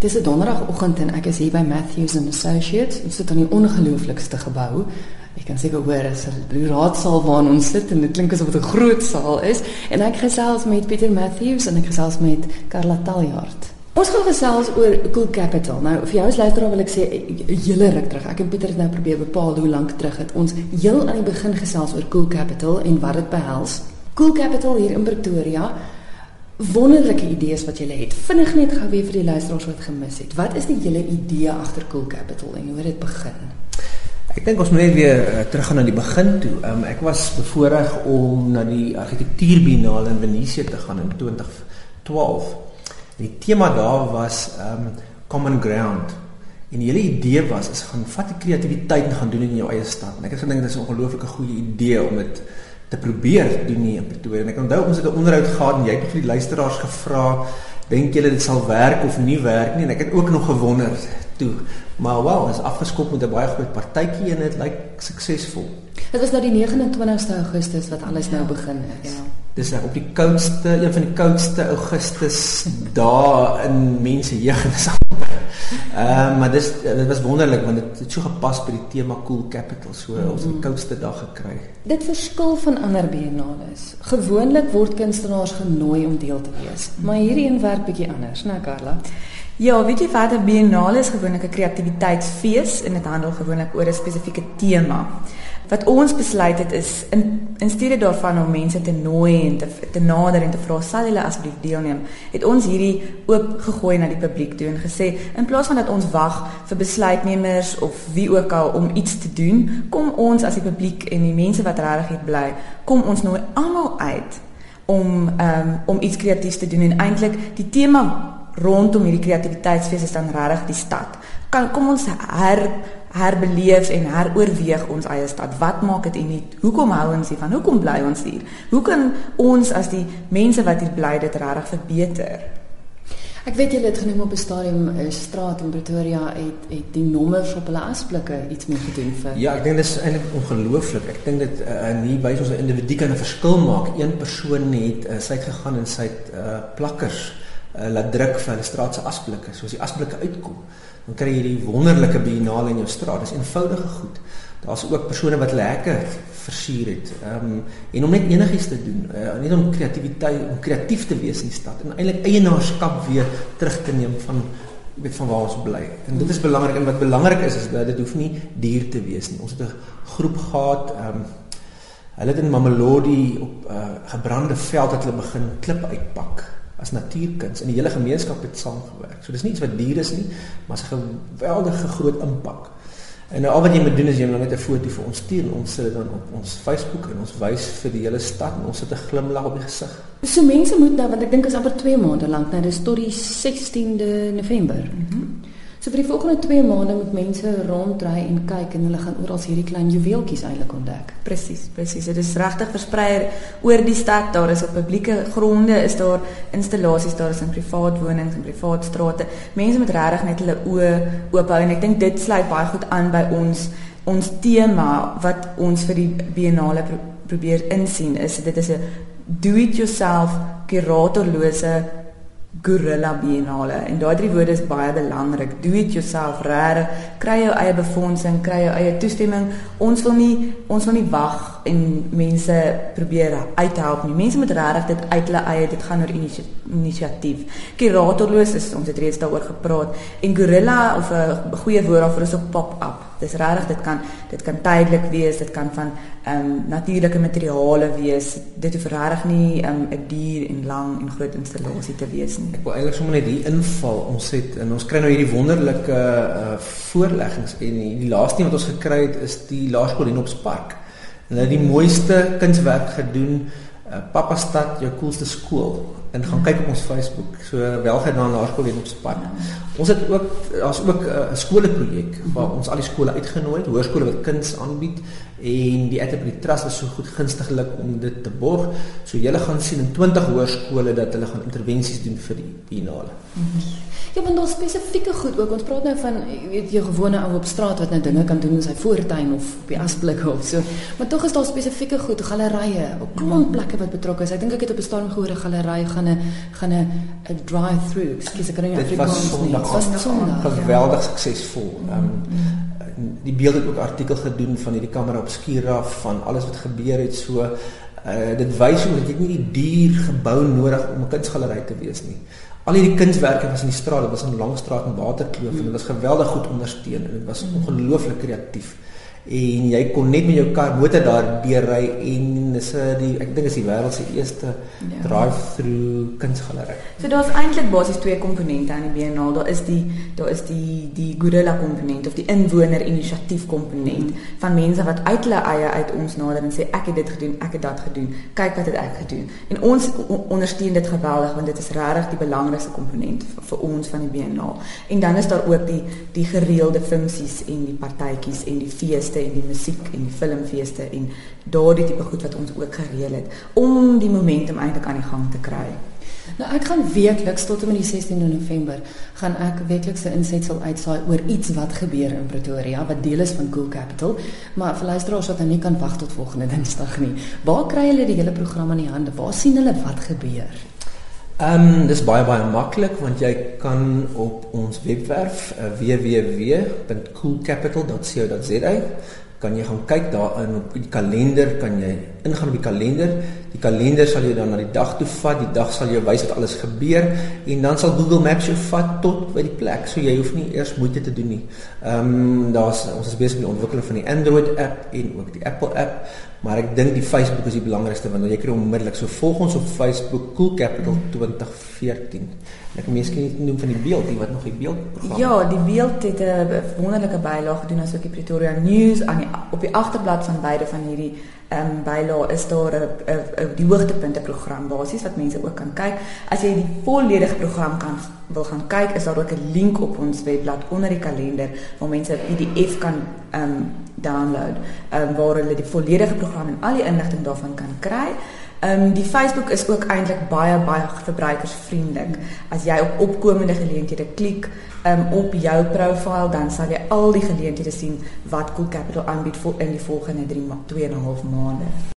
Dis 'n donderdagoggend en ek is hier by Matthews and Associates. Ons sit in die ongelooflikste gebou. Ek kan seker hoor as 'n raadsaal waar ons sit en dit klink asof dit 'n groot saal is. En ek gesels met Pieter Matthews en ek gesels met Carla Taljaard. Ons gaan gesels oor Cool Capital. Nou vir jou as luisteraar wil ek sê 'n hele ruk terug. Ek en Pieter het nou probeer bepaal hoe lank terug het ons heel aan die begin gesels oor Cool Capital en wat dit behels. Cool Capital hier in Pretoria wonderlike idees wat jy het. Vinnig net gou weer vir die luisteraars wat gemis het. Wat is die hele idee agter Cool Capital en hoe het dit begin? Ek dink ons moet net weer uh, teruggaan na die begin toe. Um, ek was bevoorreg om na die argitektuurbiennale in Venesië te gaan in 2012. Die tema daar was um common ground. En die hele idee was is gaan vat die kreatiwiteit en gaan doen in jou eie stad. En ek het gedink dit is 'n ongelooflike goeie idee om dit te probeer doen nie in Pretoria. En ek onthou ons het 'n onderhoud gehad en jy het vir die luisteraars gevra, dink julle dit sal werk of nie werk nie? En ek het ook nog gewonder toe. Maar wow, ons afgeskop met 'n baie groot partytjie en dit lyk suksesvol. Dit was nou die 29ste Augustus wat alles nou begin het. Ja. Dis nou op die koudste, een van die koudste Augustus dae in mense jeugennis. Ehm uh, maar dis dit was wonderlik want dit het so gepas by die tema Cool Capital so mm -hmm. ons die koudste dag gekry. Dit verskil van ander biennales. Gewoonlik word kunstenaars genooi om deel te wees, maar hierdie een werk bietjie anders, né Carla? Ja, weet jy wat 'n biennale is gewoonlik 'n kreatiwiteitsfees en dit handel gewoonlik oor 'n spesifieke tema wat ons besluit het is in in steede daarvan om mense te nooi en te te nader en te vra sal hulle asseblief deelneem? Het ons hierdie oop gegooi na die publiek toe en gesê in plaas van dat ons wag vir besluitnemers of wie ook al om iets te doen kom ons as die publiek en die mense wat regtig hier bly kom ons nooi almal uit om um, om iets kreatiefs te doen en eintlik die tema rondom hierdie kreatiwiteitsfees is dan regtig die stad. Kan kom ons her herbeleef en heroorweeg ons eie stad. Wat maak dit uniek? Hoekom hou ons hiervan? Hoekom bly ons hier? Hoe kan ons as die mense wat hier bly dit regtig verbeter? Ek weet julle het genoem op 'n stadium 'n straat in Pretoria het het die nommers op hulle asblikke iets mee gedoen vir. Ja, ek dink dit is eintlik ongelooflik. Ek dink dit uh, nie wys ons 'n individu kan 'n verskil maak. Een persoon het uh, sy het gegaan en sy het uh, plakkers uh, laat druk vir hulle straat se asblikke, soos die asblikke uitkom dan kry jy hierdie wonderlike biennale in jou straat. Dis eenvoudige goed. Daar's ook persone wat lekker versier het. Ehm um, en om net enigiets te doen, uh, net om kreatiwiteit, om kreatief te wees in die stad en eintlik eienaarskap weer terug te neem van weet van waar ons bly. En dit is belangrik en wat belangrik is is dat dit hoef nie duur te wees nie. Ons het 'n groep gehad ehm um, hulle het in Mamelodi op 'n uh, gebrande veld het hulle begin klip uitpak as natuurkuns en die hele gemeenskap het saamgewerk. So dis nie iets wat duur is nie, maar 'n geweldige groot impak. En nou al wat jy moet doen is jy moet net 'n foto vir ons stuur en ons sit dit dan op ons Facebook en ons wys vir die hele stad en ons sit 'n glimlag op die gesig. So mense moet nou want ek dink is amper 2 maande lank nou dis tot die 16de November. Mm So vir die volgende 2 maande moet mense ronddry en kyk en hulle gaan oral hierdie klein juweeltjies eintlik ontdek. Presies, presies. Dit is regtig versprei oor die stad. Daar is op publieke gronde, is daar installasies, daar is in privaat wonings en privaat strate. Mense moet regtig net hulle oë oop hou en ek dink dit sluit baie goed aan by ons ons tema wat ons vir die biennale pro probeer insien is dit is 'n do it yourself kuratorlose gorilla biennale en daai drie woorde is baie belangrik. Do it yourself reg kry jou eie befondsing kry jou eie toestemming. Ons wil nie ons wil nie wag en mense probeer uithelp nie. Mense moet regtig dit uit hulle eie dit gaan oor inisiatief kuratorloos is ons het reeds daaroor gepraat en gorilla of 'n goeie woord daarvoor is op pop up dis regtig dit kan dit kan tydelik wees dit kan van ehm um, natuurlike materiale wees. Dit hoef regtig nie 'n um, dier en lang en groot installasie te wees nie. Ek wil eintlik sommer net hier inval. Ons het en ons kry nou hierdie wonderlike uh, voorleggings. En die, laaste ding wat ons gekry het is die laerskool in Opspark en hulle het die mooiste kunswerk gedoen uh, Papa stad jou coolste skool en gaan kyk op ons Facebook. So welgedaan laerskool en op span. Ons het ook daar's ook eh, 'n uh, skoolprojek waar ons al die skole uitgenooi het, hoërskole wat kuns aanbied en die Atterbury Trust is so goed gunstiglik om dit te borg. So julle gaan sien in 20 hoërskole dat hulle gaan intervensies doen vir die finale. Mm -hmm. Ja, maar daar's spesifieke goed ook. Ons praat nou van weet jy gewone ou op straat wat nou dinge kan doen in sy voortuin of op die asblikke of so. Maar tog is daar spesifieke goed, galerye, op klomp plekke wat betrokke is. Ek dink ek het op 'n stadium gehoor 'n galery gaan 'n gaan 'n 'n drive-through. Ekskuus, ek kan nie Afrikaans nie. Dit was. Sondag. ja. geweldig suksesvol. Ehm um, die beeld het ook artikel gedoen van hierdie kamera obskuur af van alles wat gebeur het so uh dit wys hoe dat jy nie die duur gebou nodig om 'n kunsgalery te wees nie. Al hierdie kunswerke was in die straat, dit was in Langstraat en Waterkloof en dit was geweldig goed ondersteun en dit was ongelooflik kreatief. En jy kon net met jou kar motor daar deurry en dis 'n die ek dink is die wêreld se eerste Ja. drive-through kunsgalery. So daar's eintlik basies twee komponente aan die Biennale. Daar is die daar is die die gorilla komponent of die inwoner inisiatief komponent van mense wat uit hulle eie uit ons nader en sê ek het dit gedoen, ek het dat gedoen. Kyk wat het ek gedoen. En ons o- ondersteun dit geweldig want dit is regtig die belangrikste komponent vir, vir ons van die Biennale. En dan is daar ook die die gereelde funksies en die partytjies en die feeste en die musiek en die filmfeeste en daardie tipe goed wat ons ook gereël het om die momentum eintlik aan die gang te kry. Nou ek gaan weekliks tot en met die 16de November gaan ek weekliks 'n insetsel uitsaai oor iets wat gebeur in Pretoria wat deel is van Cool Capital, maar vir luisteraars wat nou nie kan wag tot volgende Dinsdag nie. Waar kry hulle die hele program in die hande? Waar sien hulle wat gebeur? Ehm um, dis baie baie maklik want jy kan op ons webwerf uh, www.coolcapital.co.za kan jy gaan kyk daarin op die kalender kan jy ingaan op die kalender. Die kalender sal jou dan na die dag toe vat die dag sal jou wys wat alles gebeur en dan sal Google Maps jou vat tot by die plek. So jy hoef nie eers moeite te doen nie. Ehm um, daar's ons is besig met die ontwikkeling van die Android app en ook die Apple app maar ek dink die Facebook is die belangrikste want jy kry onmiddellik. So volg ons op Facebook Cool Capital 2014 en ek kan miskien noem van die beeld die wat nog die beeldprogram Ja, die beeld het 'n wonderlike bylaag gedoen asook die Pretoria News aan die op die agterblad van beide van hierdie ehm um, bylaag is daar 'n die hoogtepunte program basies wat mense ook kan kyk. As jy die volledige program kan wil gaan kyk, is daar ook 'n link op ons webblad onder die kalender waar mense 'n PDF kan ehm um, download, ehm um, waar hulle die volledige program en al die inligting daarvan kan kry. Ehm um, die Facebook is ook eintlik baie baie verbruikersvriendelik. As jy op opkomende geleenthede klik um, op jou profiel, dan sal jy al die geleenthede sien wat Cool Capital aanbied vir in die volgende 3 2 en 'n half maande.